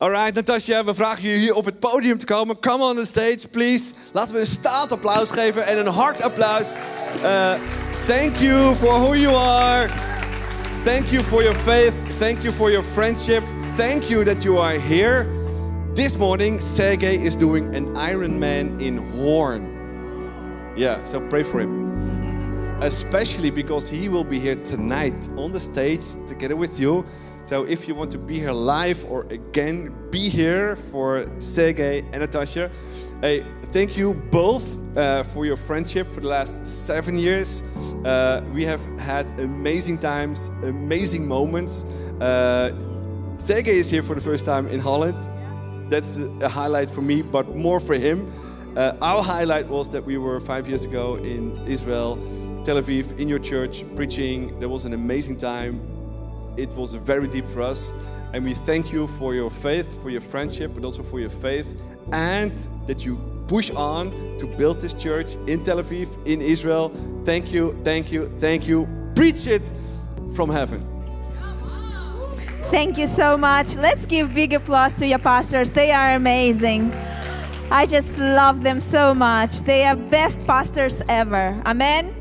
Alright, Natasja, we vragen je hier op het podium te komen. Come on the stage, please. Laten we een staand applaus geven en een hard applaus. Uh, thank you for who you are. Thank you for your faith. Thank you for your friendship. Thank you that you are here. This morning, Sergey is doing an Ironman in Horn. Yeah, so pray for him. Especially because he will be here tonight on the stage together with you. So if you want to be here live or again, be here for Sergey and Natasha. Hey, thank you both uh, for your friendship for the last seven years. Uh, we have had amazing times, amazing moments. Uh, Sergey is here for the first time in Holland. That's a highlight for me, but more for him. Uh, our highlight was that we were five years ago in Israel, Tel Aviv, in your church, preaching. There was an amazing time. It was very deep for us. And we thank you for your faith, for your friendship, but also for your faith, and that you push on to build this church in Tel Aviv, in Israel. Thank you, thank you, thank you. Preach it from heaven. Thank you so much. Let's give big applause to your pastors. They are amazing. I just love them so much. They are best pastors ever. Amen.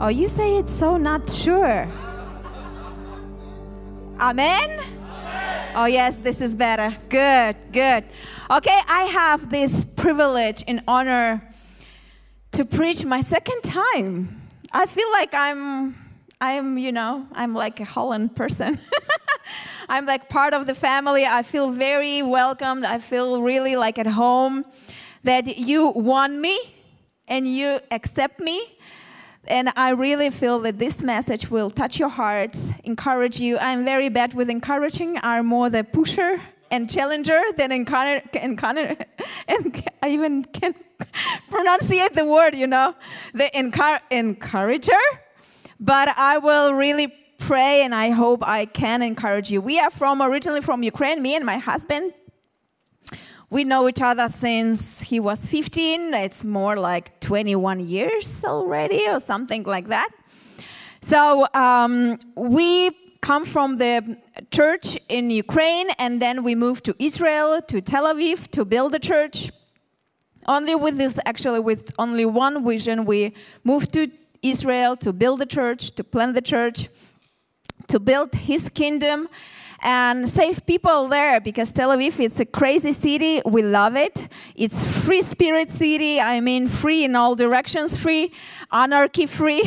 Oh, you say it's so not sure. Amen. Oh, yes, this is better. Good, good. Okay, I have this privilege and honor to preach my second time. I feel like I'm, I'm, you know, I'm like a Holland person. I'm like part of the family. I feel very welcomed. I feel really like at home that you want me and you accept me. And I really feel that this message will touch your hearts, encourage you. I'm very bad with encouraging. I'm more the pusher and challenger than encounter, and I even can pronunciate the word, you know, the encour- encourager. But I will really pray and I hope I can encourage you. We are from originally from Ukraine, me and my husband. We know each other since he was 15. It's more like 21 years already, or something like that. So um, we come from the church in Ukraine, and then we moved to Israel, to Tel Aviv, to build a church. Only with this, actually, with only one vision, we moved to Israel to build a church, to plant the church, to build His kingdom and save people there because Tel Aviv it's a crazy city. We love it. It's free spirit city. I mean, free in all directions, free, anarchy free.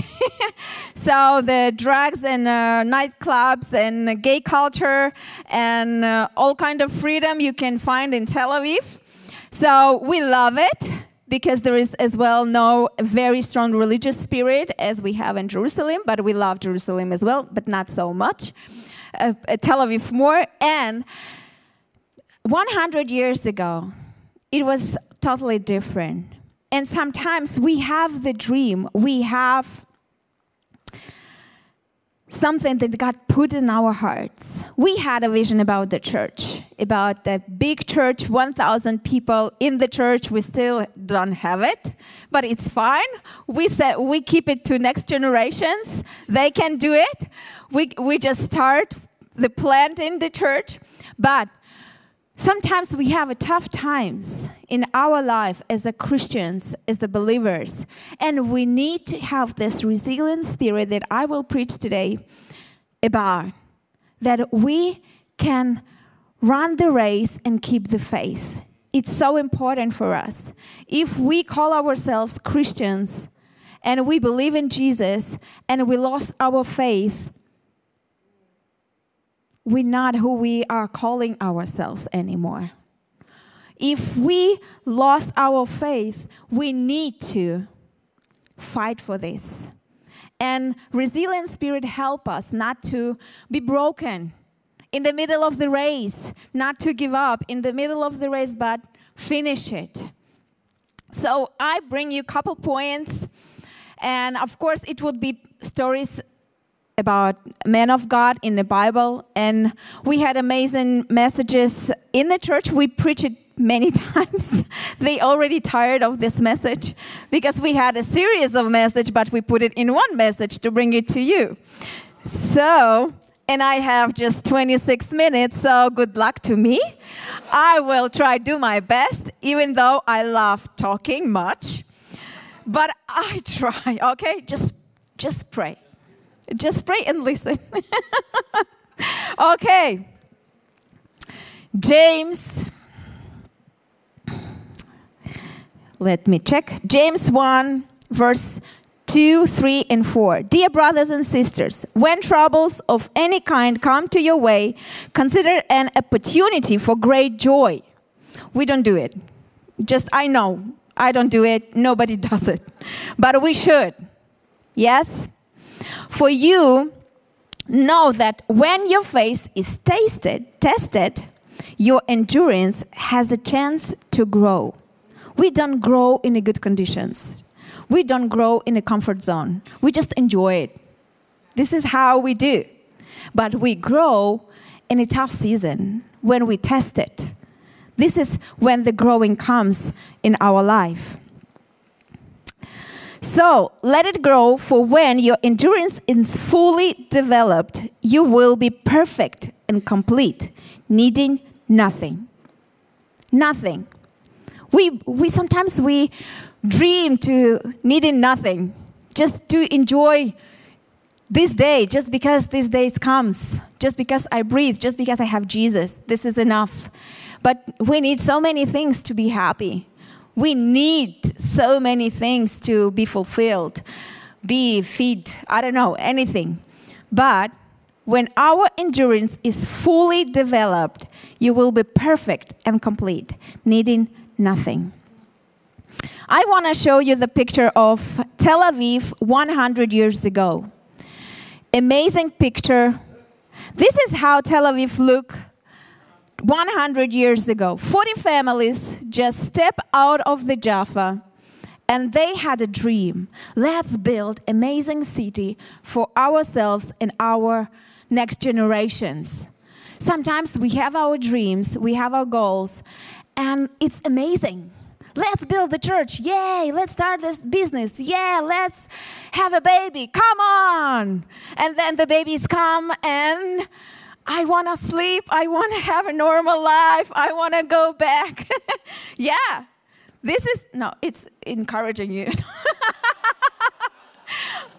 so the drugs and uh, nightclubs and gay culture and uh, all kind of freedom you can find in Tel Aviv. So we love it because there is as well no very strong religious spirit as we have in Jerusalem, but we love Jerusalem as well, but not so much uh, Tel Aviv more. And 100 years ago, it was totally different. And sometimes we have the dream, we have something that God put in our hearts. We had a vision about the church, about the big church, 1,000 people in the church. We still don't have it, but it's fine. We said we keep it to next generations. They can do it. We, we just start the plant in the church. But sometimes we have a tough times in our life as the Christians, as the believers, and we need to have this resilient spirit that I will preach today about. That we can run the race and keep the faith. It's so important for us. If we call ourselves Christians and we believe in Jesus and we lost our faith, we're not who we are calling ourselves anymore. If we lost our faith, we need to fight for this. And resilient spirit help us not to be broken in the middle of the race, not to give up in the middle of the race, but finish it. So I bring you a couple points, and of course it would be stories about men of God in the Bible, and we had amazing messages in the church. We preached many times. they already tired of this message because we had a series of message, but we put it in one message to bring it to you. So and I have just 26 minutes, so good luck to me. I will try do my best, even though I love talking much. But I try, okay? Just just pray. Just pray and listen. okay. James Let me check. James 1 verse 2, 3, and 4. Dear brothers and sisters, when troubles of any kind come to your way, consider an opportunity for great joy. We don't do it. Just, I know, I don't do it, nobody does it. But we should. Yes? For you know that when your faith is tasted, tested, your endurance has a chance to grow. We don't grow in good conditions we don't grow in a comfort zone. We just enjoy it. This is how we do. But we grow in a tough season when we test it. This is when the growing comes in our life. So let it grow, for when your endurance is fully developed, you will be perfect and complete, needing nothing. Nothing. We, we sometimes we dream to needing nothing, just to enjoy this day, just because this day comes, just because I breathe, just because I have Jesus. This is enough. But we need so many things to be happy. We need so many things to be fulfilled, be fit, I don't know, anything. But when our endurance is fully developed, you will be perfect and complete, needing nothing. I want to show you the picture of Tel Aviv 100 years ago. Amazing picture. This is how Tel Aviv looked 100 years ago. 40 families just step out of the Jaffa and they had a dream. Let's build amazing city for ourselves and our next generations. Sometimes we have our dreams, we have our goals, and it's amazing let's build the church. Yay, let's start this business. Yeah, let's have a baby. Come on. And then the babies come and I want to sleep. I want to have a normal life. I want to go back. yeah. This is no, it's encouraging you.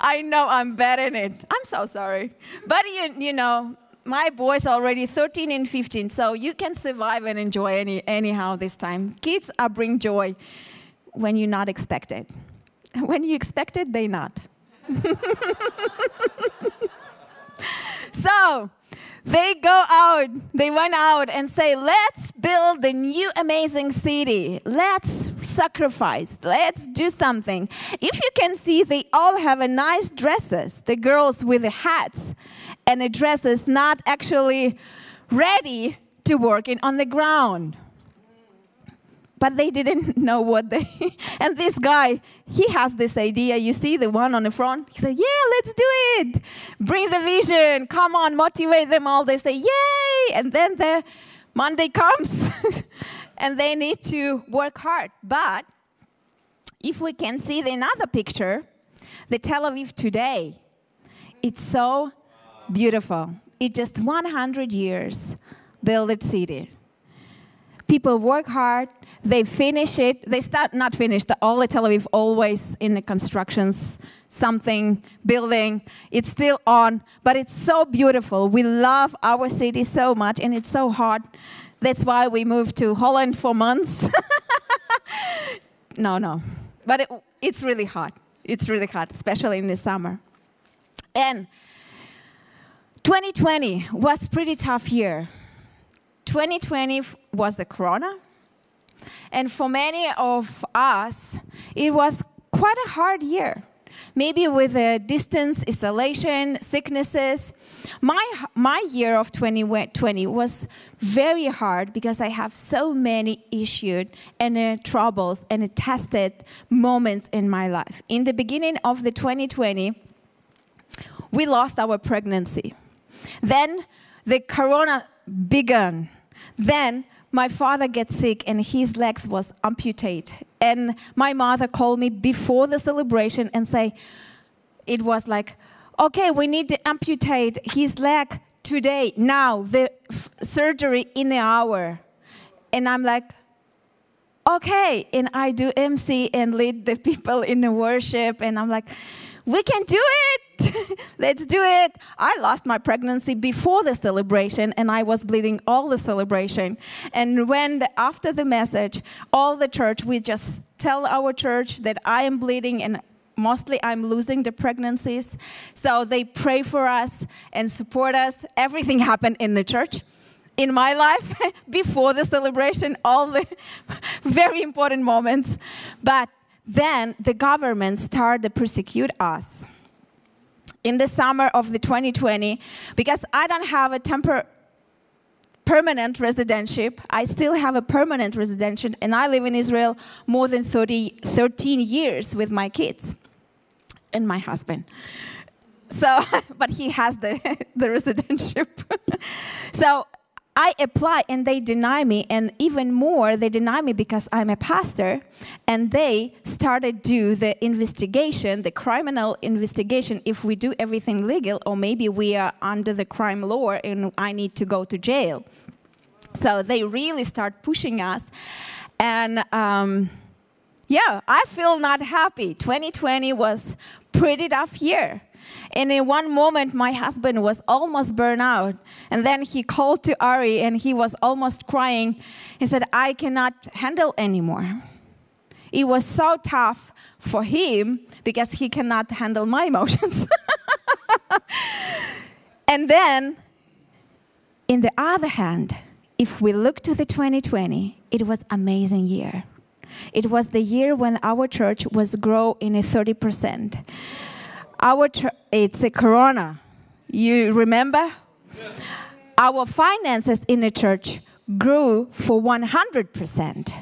I know I'm bad in it. I'm so sorry. But you, you know, my boys are already 13 and 15, so you can survive and enjoy any, anyhow this time. Kids are bring joy when you're not expected. When you expect it, they not. so they go out, they went out and say, let's build the new amazing city. Let's sacrifice. Let's do something. If you can see, they all have a nice dresses. The girls with the hats and a dress is not actually ready to work on the ground but they didn't know what they and this guy he has this idea. You see the one on the front? He said yeah let's do it. Bring the vision. Come on motivate them all. They say yay. And then the monday comes and they need to work hard. But if we can see the another picture the tel aviv today it's so beautiful. It just 100 years built city. People work hard, they finish it. They start not finished. All the Tel Aviv always in the constructions, something building. It's still on, but it's so beautiful. We love our city so much, and it's so hard. That's why we moved to Holland for months. no, no, but it, it's really hot. It's really hot, especially in the summer. And 2020 was pretty tough year. 2020 was the corona. And for many of us, it was quite a hard year. Maybe with a distance, isolation, sicknesses. My, my year of 2020 was very hard because I have so many issues and uh, troubles and uh, tested moments in my life. In the beginning of the 2020, we lost our pregnancy. Then the corona began. Then my father gets sick and his legs was amputated. And my mother called me before the celebration and say, it was like, okay, we need to amputate his leg today, now, the f- surgery in an hour. And I'm like, okay. And I do MC and lead the people in the worship. And I'm like, we can do it. Let's do it. I lost my pregnancy before the celebration and I was bleeding all the celebration. And when the, after the message, all the church, we just tell our church that I am bleeding and mostly I'm losing the pregnancies. So they pray for us and support us. Everything happened in the church. In my life, before the celebration, all the very important moments. But then the government started to persecute us in the summer of the 2020 because I don't have a temper permanent residentship. I still have a permanent residentship and I live in Israel more than 30, 13 years with my kids and my husband. So, but he has the, the residentship. so I apply and they deny me, and even more, they deny me because I'm a pastor, and they started do the investigation, the criminal investigation, if we do everything legal, or maybe we are under the crime law and I need to go to jail. So they really start pushing us, and um, yeah, I feel not happy. 2020 was pretty tough year. And in one moment, my husband was almost burned out. And then he called to Ari and he was almost crying. He said, I cannot handle anymore. It was so tough for him because he cannot handle my emotions. and then, in the other hand, if we look to the 2020, it was amazing year. It was the year when our church was grow in a 30% our it's a corona. You remember? Our finances in the church grew for 100%.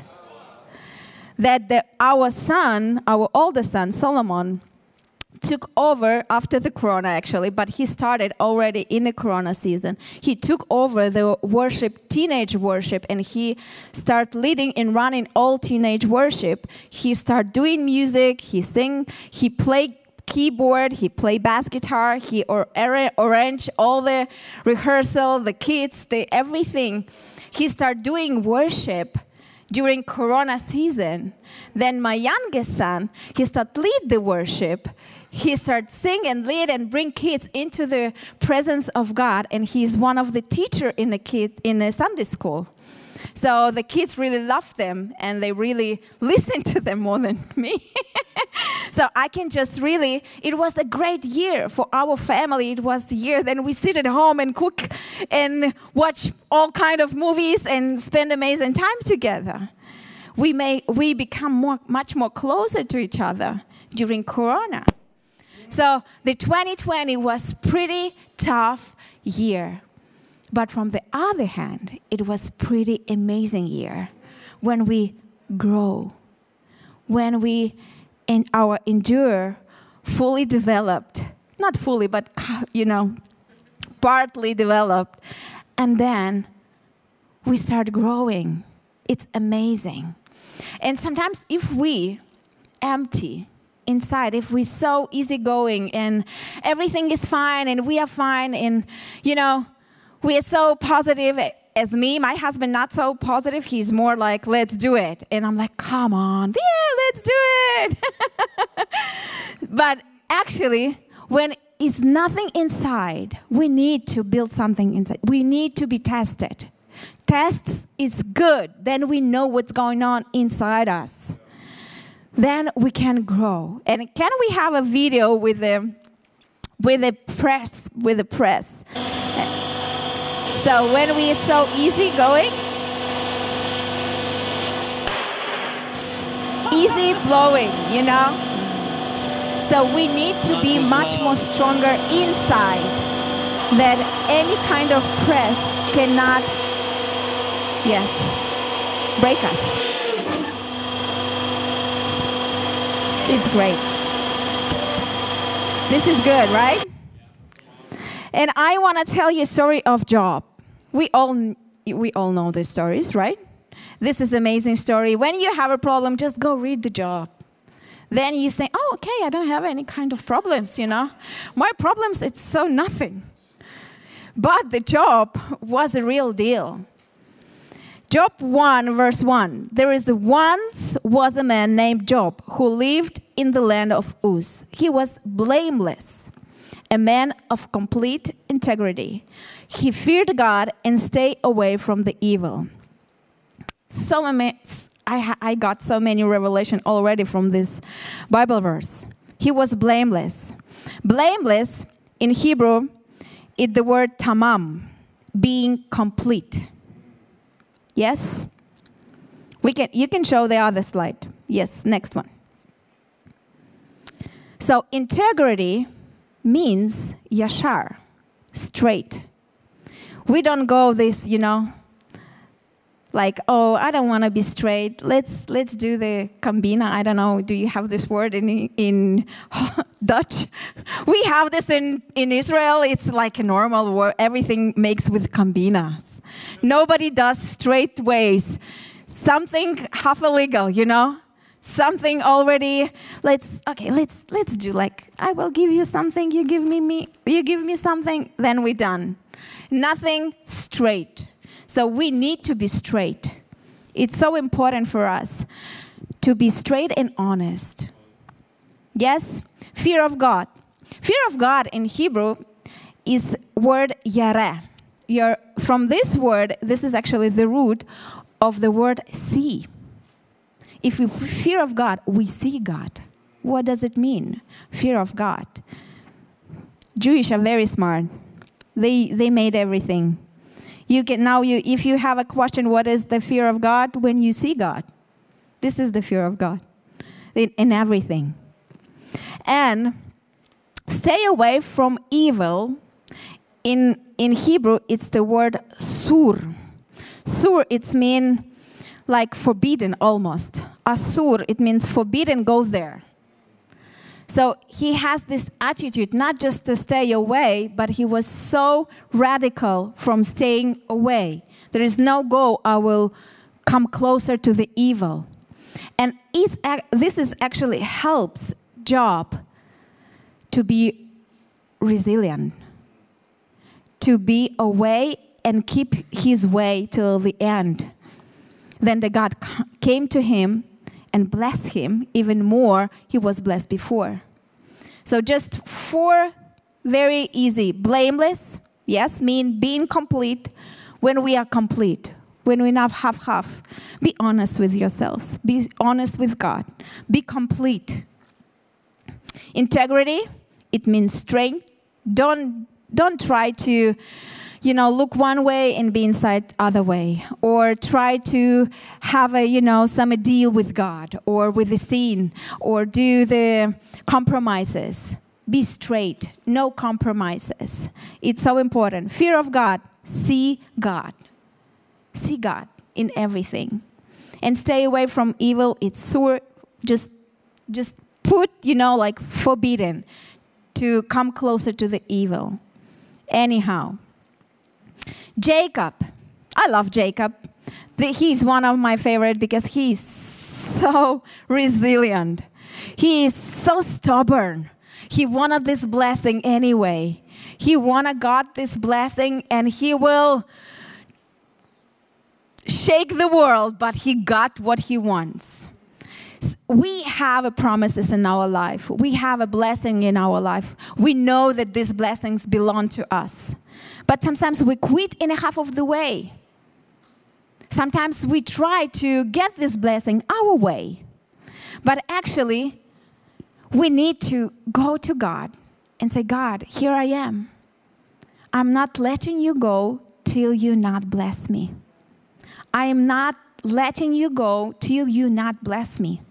That the, our son, our oldest son, Solomon, took over after the corona actually but he started already in the corona season he took over the worship teenage worship and he started leading and running all teenage worship he started doing music he sing he played keyboard, he played bass guitar, he or arranged all the rehearsal, the kids, the everything. He started doing worship during Corona season. Then my youngest son, he started lead the worship. He started sing and lead and bring kids into the presence of God. And he's one of the teacher in the kid in a Sunday school. So the kids really love them and they really listen to them more than me. so I can just really, it was a great year for our family. It was the year then we sit at home and cook and watch all kind of movies and spend amazing time together. We may we become more, much more closer to each other during Corona. So the 2020 was pretty tough year. But from the other hand, it was pretty amazing year when we grow, when we in our endure fully developed, not fully, but you know, partly developed, and then we start growing. It's amazing. And sometimes if we empty inside, if we're so easygoing and everything is fine and we are fine and you know, we are so positive as me, my husband not so positive. He's more like, let's do it. And I'm like, come on, yeah, let's do it. but actually, when it's nothing inside, we need to build something inside. We need to be tested. Tests is good. Then we know what's going on inside us. Then we can grow. And can we have a video with the with the press with the press? So when we are so easy going, easy blowing, you know? So we need to be much more stronger inside that any kind of press cannot, yes, break us. It's great. This is good, right? And I want to tell you a story of Job. We all, we all know these stories, right? This is amazing story. When you have a problem, just go read the Job. Then you say, oh, okay, I don't have any kind of problems, you know. My problems, it's so nothing. But the Job was a real deal. Job 1, verse 1. There is once was a man named Job who lived in the land of Uz. He was blameless, a man of complete integrity. He feared God and stayed away from the evil. So I, I got so many revelation already from this Bible verse. He was blameless. Blameless in Hebrew is the word tamam, being complete. Yes? We can, you can show the other slide. Yes, next one. So, integrity means yashar, straight. We don't go this, you know, like, oh, I don't want to be straight. Let's let's do the combina. I don't know. Do you have this word in in Dutch? We have this in in Israel. It's like a normal word. Everything makes with combinas. Nobody does straight ways. Something half illegal, you know something already. Let's okay let's let's do like i will give you something you give me me you give me something then we're done. Nothing straight. So we need to be straight. It's so important for us to be straight and honest. Yes? Fear of god. Fear of god in hebrew is word yareh You're, from this word this is actually the root of the word see if we fear of God, we see God. What does it mean? Fear of God. Jewish are very smart. They they made everything. You can now you if you have a question, what is the fear of God when you see God? This is the fear of God in, in everything. And stay away from evil. In in Hebrew, it's the word sur. Sur, it's mean like forbidden almost. Asur, it means forbidden, go there. So he has this attitude not just to stay away, but he was so radical from staying away. There is no go, I will come closer to the evil. And this is actually helps Job to be resilient, to be away and keep his way till the end. Then the God came to him and blessed him even more he was blessed before. So just four very easy. Blameless, yes, mean being complete when we are complete. When we not half half. Be honest with yourselves. Be honest with God. Be complete. Integrity, it means strength. Don't don't try to you know, look one way and be inside other way, or try to have a, you know, some deal with God or with the scene, or do the compromises. Be straight, no compromises. It's so important. Fear of God, see God. See God in everything. And stay away from evil. It's so just just put, you know, like forbidden to come closer to the evil. Anyhow, Jacob. I love Jacob. He's one of my favorite because he's so resilient. He is so stubborn. He wanted this blessing anyway. He wanted God this blessing and he will shake the world, but he got what he wants. We have a promises in our life. We have a blessing in our life. We know that these blessings belong to us. But sometimes we quit in a half of the way. Sometimes we try to get this blessing our way. But actually, we need to go to God and say, God, here I am. I'm not letting you go till you not bless me. I am not letting you go till you not bless me.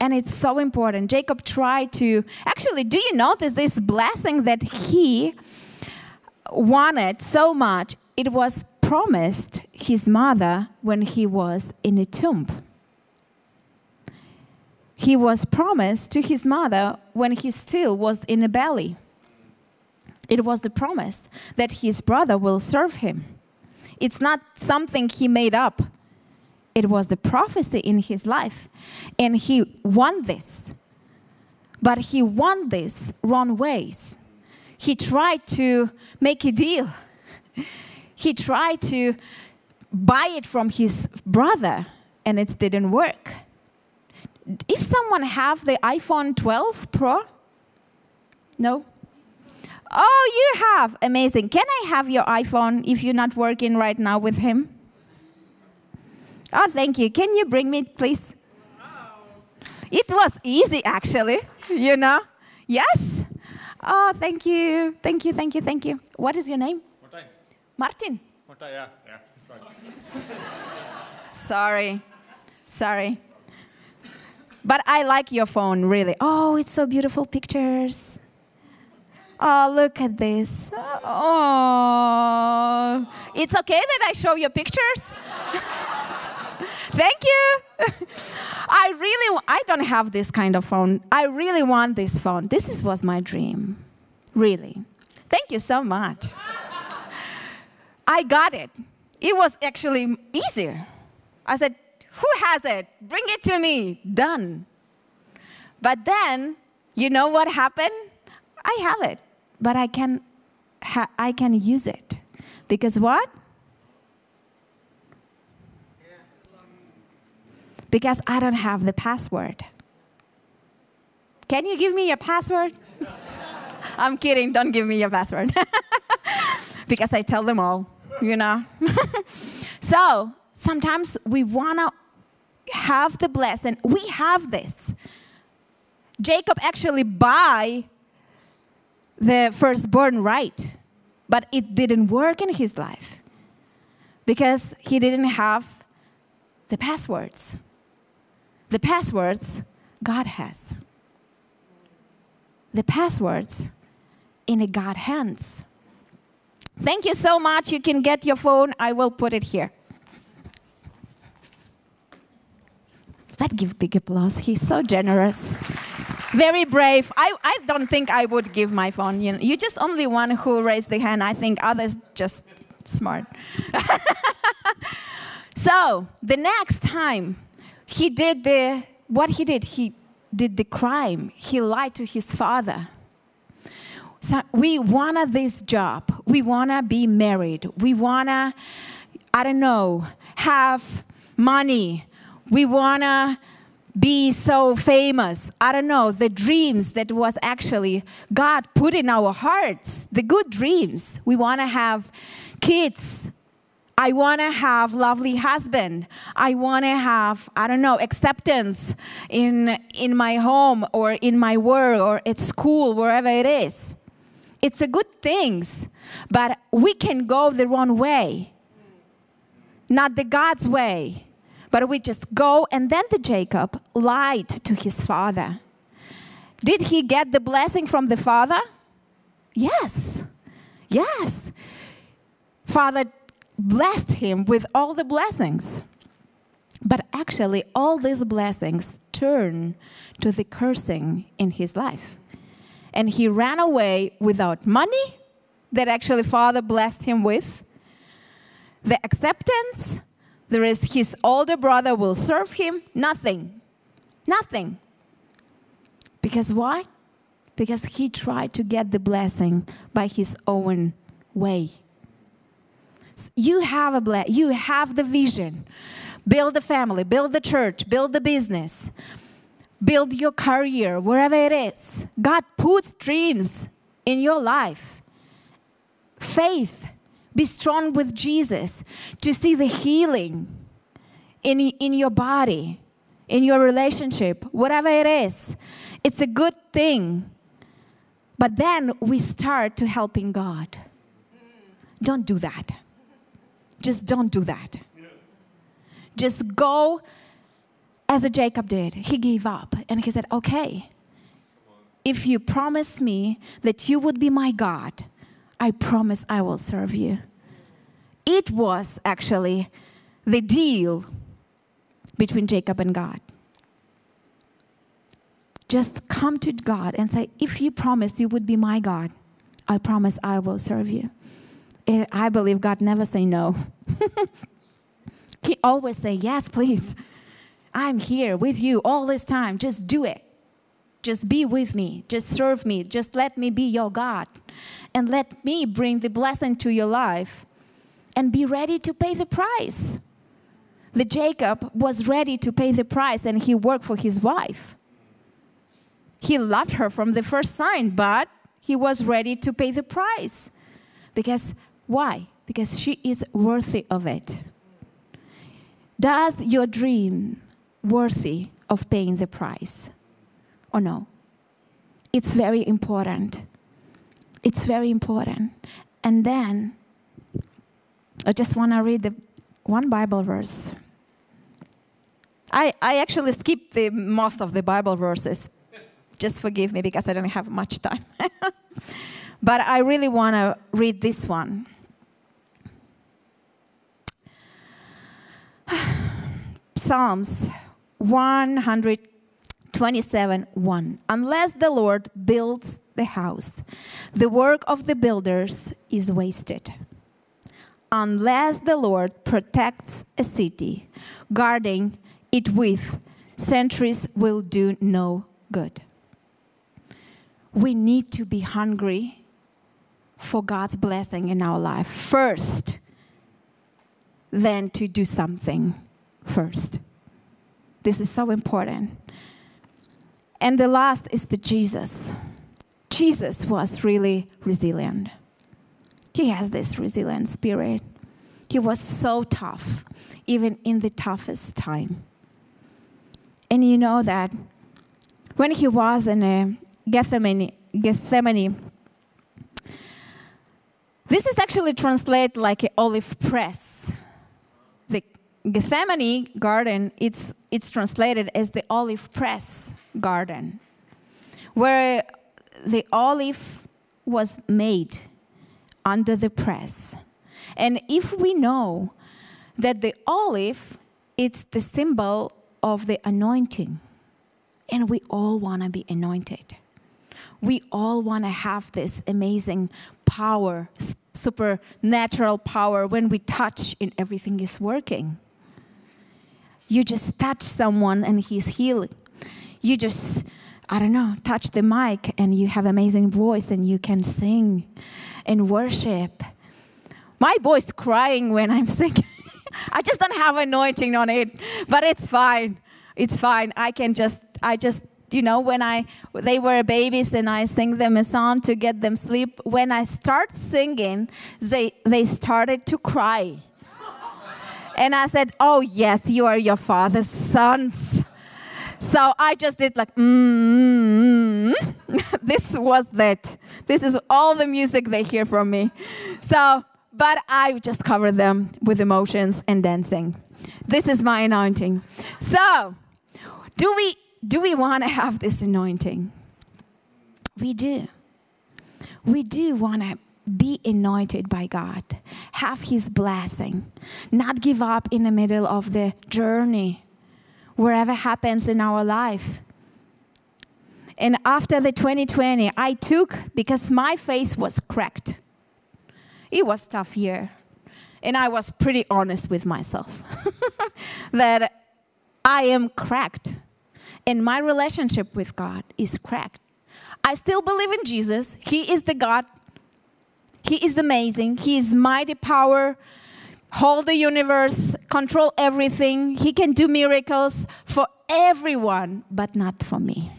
And it's so important. Jacob tried to actually, do you notice this blessing that he wanted so much, it was promised his mother when he was in a tomb. He was promised to his mother when he still was in a belly. It was the promise that his brother will serve him. It's not something he made up. It was the prophecy in his life. And he won this. But he won this wrong ways he tried to make a deal he tried to buy it from his brother and it didn't work. If someone have the iPhone 12 Pro? No? Oh, you have. Amazing. Can I have your iPhone if you're not working right now with him? Oh, thank you. Can you bring me, please? It was easy, actually, you know? Yes? Oh, thank you. Thank you, thank you, thank you. What is your name? Martijn. Martin. Martijn, ja. Ja, it's fine. Sorry. Sorry. But I like your phone, really. Oh, it's so beautiful pictures. Oh, look at this. Oh. It's okay that I show you pictures? Thank you. I really, I don't have this kind of phone. I really want this phone. This is, was my dream. Really. Thank you so much. I got it. It was actually easier. I said, Who has it? Bring it to me. Done. But then, you know what happened? I have it, but I can, ha- I can use it. Because what? Because I don't have the password. Can you give me your password? I'm kidding, don't give me your password. because I tell them all, you know. so sometimes we want to have the blessing. We have this. Jacob actually buy the firstborn right, but it didn't work in his life because he didn't have the passwords. The passwords God has. The passwords in a God hands. Thank you so much. You can get your phone. I will put it here. Let's give big applause. He's so generous. Very brave. I, I don't think I would give my phone. You know, you're just only one who raised the hand. I think others just smart. so the next time he did the what he did, he did the crime. He lied to his father. So we wanna this job. We wanna be married. We wanna, I don't know, have money. We wanna be so famous. I don't know, the dreams that was actually God put in our hearts, the good dreams. We wanna have kids. I want to have lovely husband. I want to have I don't know acceptance in in my home or in my work or at school wherever it is. It's a good things, but we can go the wrong way. Not the God's way. But we just go and then the Jacob lied to his father. Did he get the blessing from the father? Yes. Yes. Father blessed him with all the blessings. But actually, all these blessings turn to the cursing in his life. And he ran away without money that actually father blessed him with, the acceptance, there is his older brother will serve him, nothing. Nothing. Because why? Because he tried to get the blessing by his own way you have a ble- you have the vision. Build a family build the church build the business build your career wherever it is. God puts dreams in your life. Faith be strong with jesus to see the healing in, in your body in your relationship whatever it is. It's a good thing. But then we start to helping god. Don't do that just don't do that. Just go as Jacob did. He gave up and he said, Okay, if you promise me that you would be my God, I promise I will serve you. It was actually the deal between Jacob and God. Just come to God and say, If you promise you would be my God, I promise I will serve you. And I believe God never say no. he always say, yes, please. I'm here with you all this time. Just do it. Just be with me. Just serve me. Just let me be your God. And let me bring the blessing to your life. And be ready to pay the price. The Jacob was ready to pay the price and he worked for his wife. He loved her from the first sign, but he was ready to pay the price. Because why? Because she is worthy of it. Does your dream worthy of paying the price or no? It's very important. It's very important. And then I just want to read the one Bible verse. I, I actually skipped the most of the Bible verses. Just forgive me because I don't have much time. but I really want to read this one. Psalms 127 1. Unless the Lord builds the house, the work of the builders is wasted. Unless the Lord protects a city, guarding it with sentries will do no good. We need to be hungry for God's blessing in our life first, then to do something first. This is so important. And the last is the Jesus. Jesus was really resilient. He has this resilient spirit. He was so tough, even in the toughest time. And you know that when he was in a Gethsemane, Gethsemane this is actually translated like an olive press. The Gethsemane garden, it's, it's translated as the olive press garden, where the olive was made under the press. And if we know that the olive, it's the symbol of the anointing, and we all want to be anointed. We all want to have this amazing power, supernatural power when we touch and everything is working. You just touch someone and he's healing. You just, I don't know, touch the mic and you have amazing voice and you can sing and worship. My voice crying when I'm singing. I just don't have anointing on it, but it's fine. It's fine. I can just, I just you know when i they were babies and i sing them a song to get them sleep when i start singing they they started to cry. And i said oh yes you are your father's sons. So i just did like mm, this was that this is all the music they hear from me. So but i just cover them with emotions and dancing. This is my anointing. So do we do we want to have this anointing? We do. We do want to be anointed by God, have His blessing, not give up in the middle of the journey, wherever happens in our life. And after the 2020, I took, because my face was cracked. It was tough year. And I was pretty honest with myself that I am cracked and my relationship with God is cracked. I still believe in Jesus. He is the God. He is amazing. He is mighty power, hold the universe, control everything. He can do miracles for everyone, but not for me.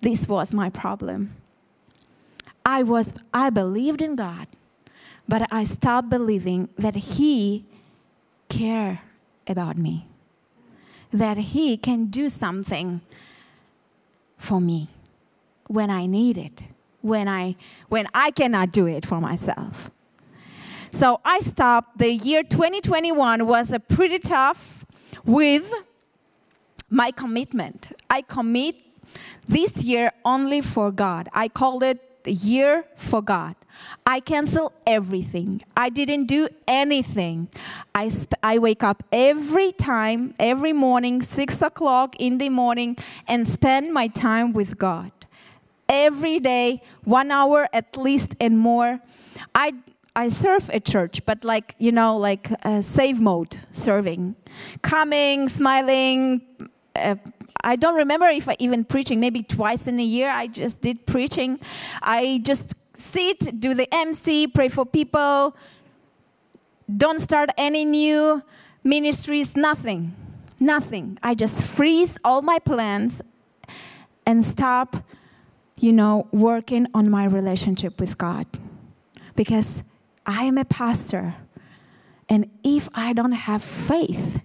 This was my problem. I was I believed in God, but I stopped believing that he care about me that He can do something for me when I need it, when I, when I cannot do it for myself. So I stopped. The year 2021 was a pretty tough with my commitment. I commit this year only for God. I called it year for God. I cancel everything. I didn't do anything. I, sp- I wake up every time, every morning, six o'clock in the morning, and spend my time with God. Every day, one hour at least and more. I, I serve at church, but like, you know, like uh, save mode serving. Coming, smiling, uh, I don't remember if I even preaching, maybe twice in a year. I just did preaching. I just sit, do the MC, pray for people, don't start any new ministries, nothing. Nothing. I just freeze all my plans and stop, you know, working on my relationship with God. Because I am a pastor. And if I don't have faith,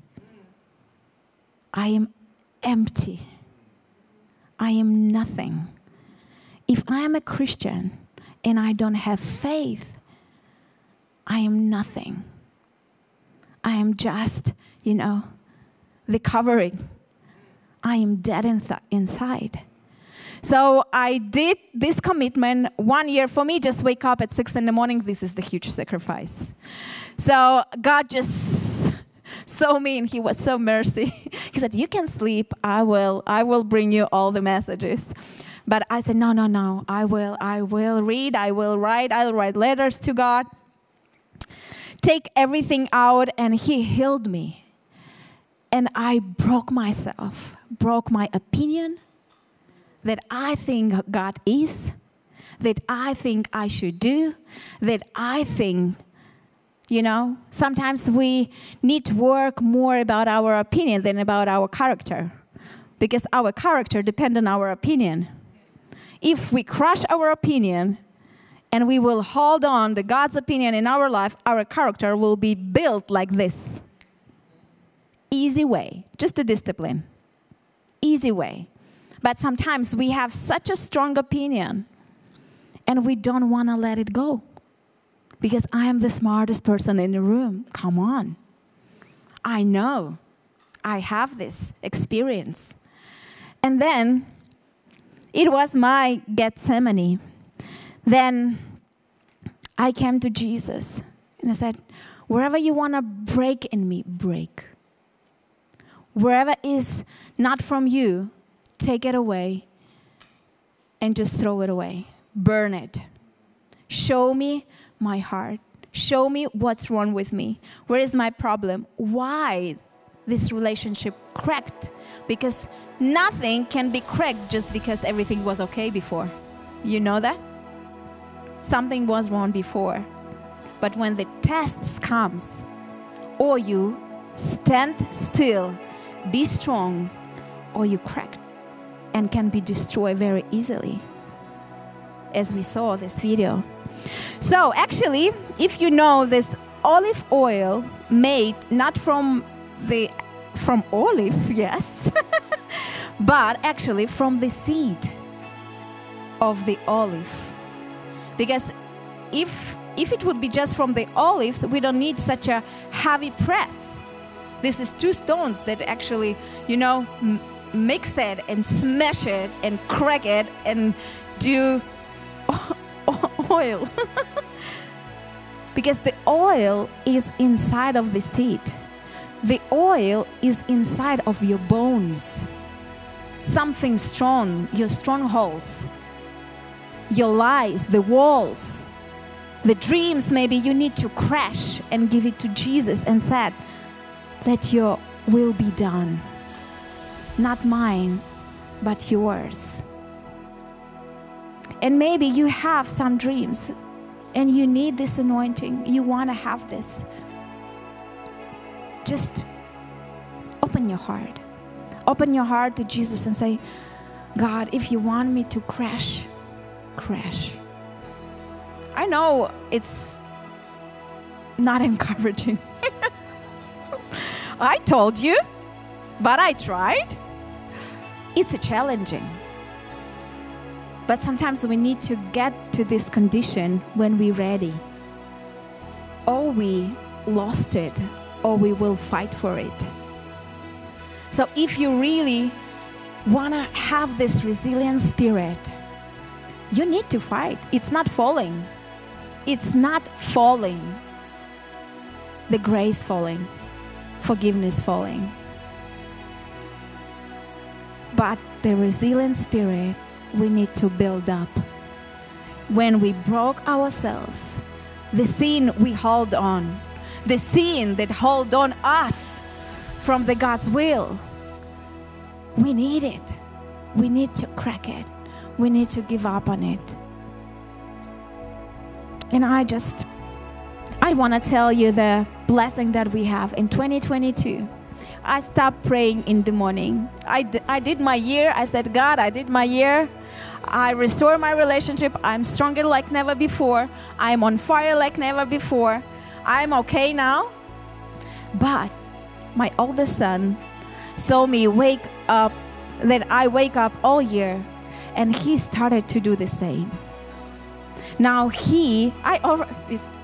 I am empty. I am nothing. If I am a Christian and I don't have faith, I am nothing. I am just, you know, the covering. I am dead in th- inside. So I did this commitment one year. For me, just wake up at six in the morning. This is the huge sacrifice. So God just so mean. He was so mercy. he said, "You can sleep. I will. I will bring you all the messages." But I said, "No, no, no. I will. I will read. I will write. I'll write letters to God." take everything out, and He healed me. And I broke myself, broke my opinion that I think God is, that I think I should do, that I think, you know, sometimes we need to work more about our opinion than about our character because our character depends on our opinion. If we crush our opinion, and we will hold on to God's opinion in our life, our character will be built like this. Easy way, just a discipline. Easy way. But sometimes we have such a strong opinion and we don't want to let it go. Because I am the smartest person in the room. Come on. I know. I have this experience. And then it was my Gethsemane then I came to Jesus and I said, Wherever you want to break in me, break. Wherever is not from you, take it away and just throw it away. Burn it. Show me my heart. Show me what's wrong with me. Where is my problem? Why this relationship cracked? Because nothing can be cracked just because everything was okay before. You know that? something was wrong before. But when the tests comes, or you stand still, be strong, or you crack and can be destroyed very easily. As we saw this video. So actually, if you know this olive oil made not from the from olive, yes, but actually from the seed of the olive because if if it would be just from the olives, we don't need such a heavy press. This is two stones that actually, you know, mix it and smash it and crack it and do oil. because the oil is inside of the seed. The oil is inside of your bones. Something strong, your strongholds your lies, the walls, the dreams, maybe you need to crash and give it to Jesus and said, Let your will be done. Not mine, but yours. And maybe you have some dreams and you need this anointing. You want to have this. Just open your heart. Open your heart to Jesus and say, God, if you want me to crash, crash. I know it's not encouraging. I told you, but I tried. It's challenging. But sometimes we need to get to this condition when we're ready. Or we lost it, or we will fight for it. So if you really want to have this resilient spirit, you need to fight. It's not falling. It's not falling. The grace falling, forgiveness falling. But the resilient spirit we need to build up. When we broke ourselves, the sin we hold on, the sin that hold on us from the God's will, we need it. We need to crack it. We need to give up on it. And I just, I want to tell you the blessing that we have in 2022. I stopped praying in the morning. I, I did my year. I said, God, I did my year. I restore my relationship. I'm stronger like never before. I'm on fire like never before. I'm okay now. But my oldest son saw me wake up, that I wake up all year, and he started to do the same. Now he, I,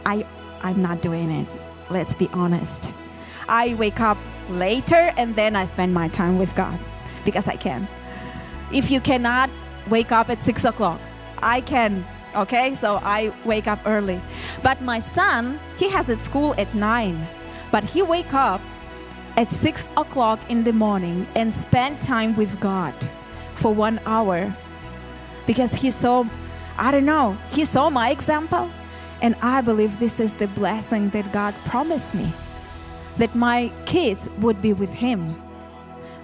I, I'm not doing it. Let's be honest. I wake up later and then I spend my time with God because I can. If you cannot wake up at six o'clock, I can. Okay, so I wake up early. But my son, he has at school at nine, but he wake up at six o'clock in the morning and spend time with God for one hour because he saw, I don't know, he saw my example. And I believe this is the blessing that God promised me that my kids would be with Him,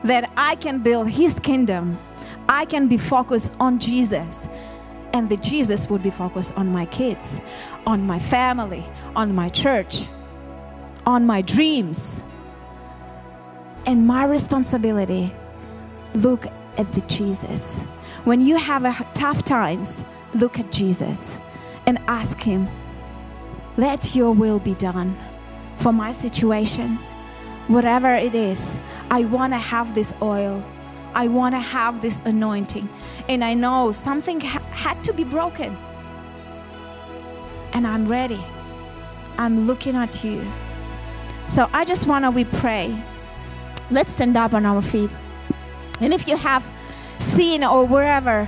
that I can build His kingdom, I can be focused on Jesus, and the Jesus would be focused on my kids, on my family, on my church, on my dreams. And my responsibility look at the Jesus. When you have a tough times, look at Jesus and ask him, let your will be done for my situation, whatever it is. I want to have this oil. I want to have this anointing. And I know something ha- had to be broken. And I'm ready. I'm looking at you. So I just want to we pray. Let's stand up on our feet. And if you have seen or wherever,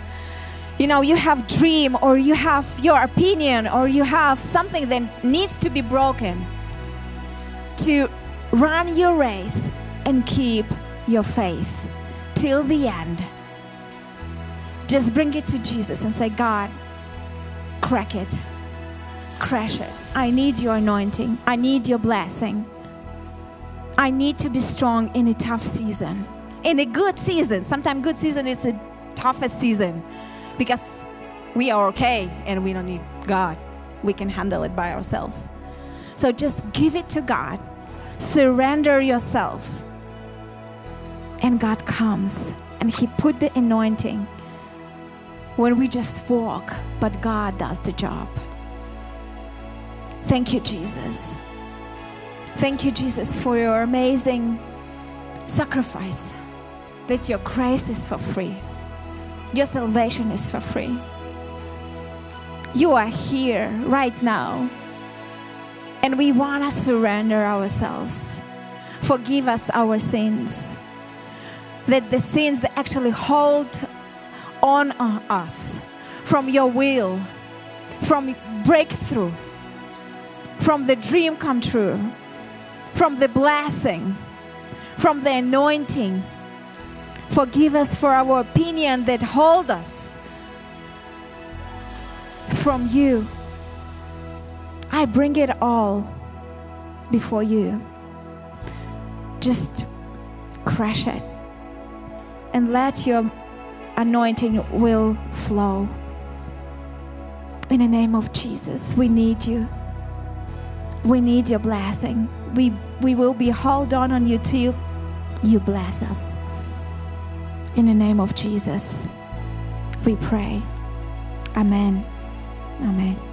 you know, you have dream or you have your opinion or you have something that needs to be broken to run your race and keep your faith till the end. Just bring it to Jesus and say, God, crack it, crash it. I need your anointing, I need your blessing. I need to be strong in a tough season, in a good season. Sometimes good season is the toughest season because we are okay and we don't need God. We can handle it by ourselves. So just give it to God. Surrender yourself. And God comes and He put the anointing when we just walk, but God does the job. Thank you, Jesus. Thank you, Jesus, for your amazing sacrifice. That your grace is for free, your salvation is for free. You are here right now, and we want to surrender ourselves. Forgive us our sins. That the sins that actually hold on uh, us from your will, from breakthrough, from the dream come true, from the blessing, from the anointing. Forgive us for our opinion that hold us from you. I bring it all before you. Just crush it and let your anointing will flow. In the name of Jesus, we need you. We need your blessing. We, we will be hold on on you till you bless us. In the name of Jesus, we pray. Amen. Amen.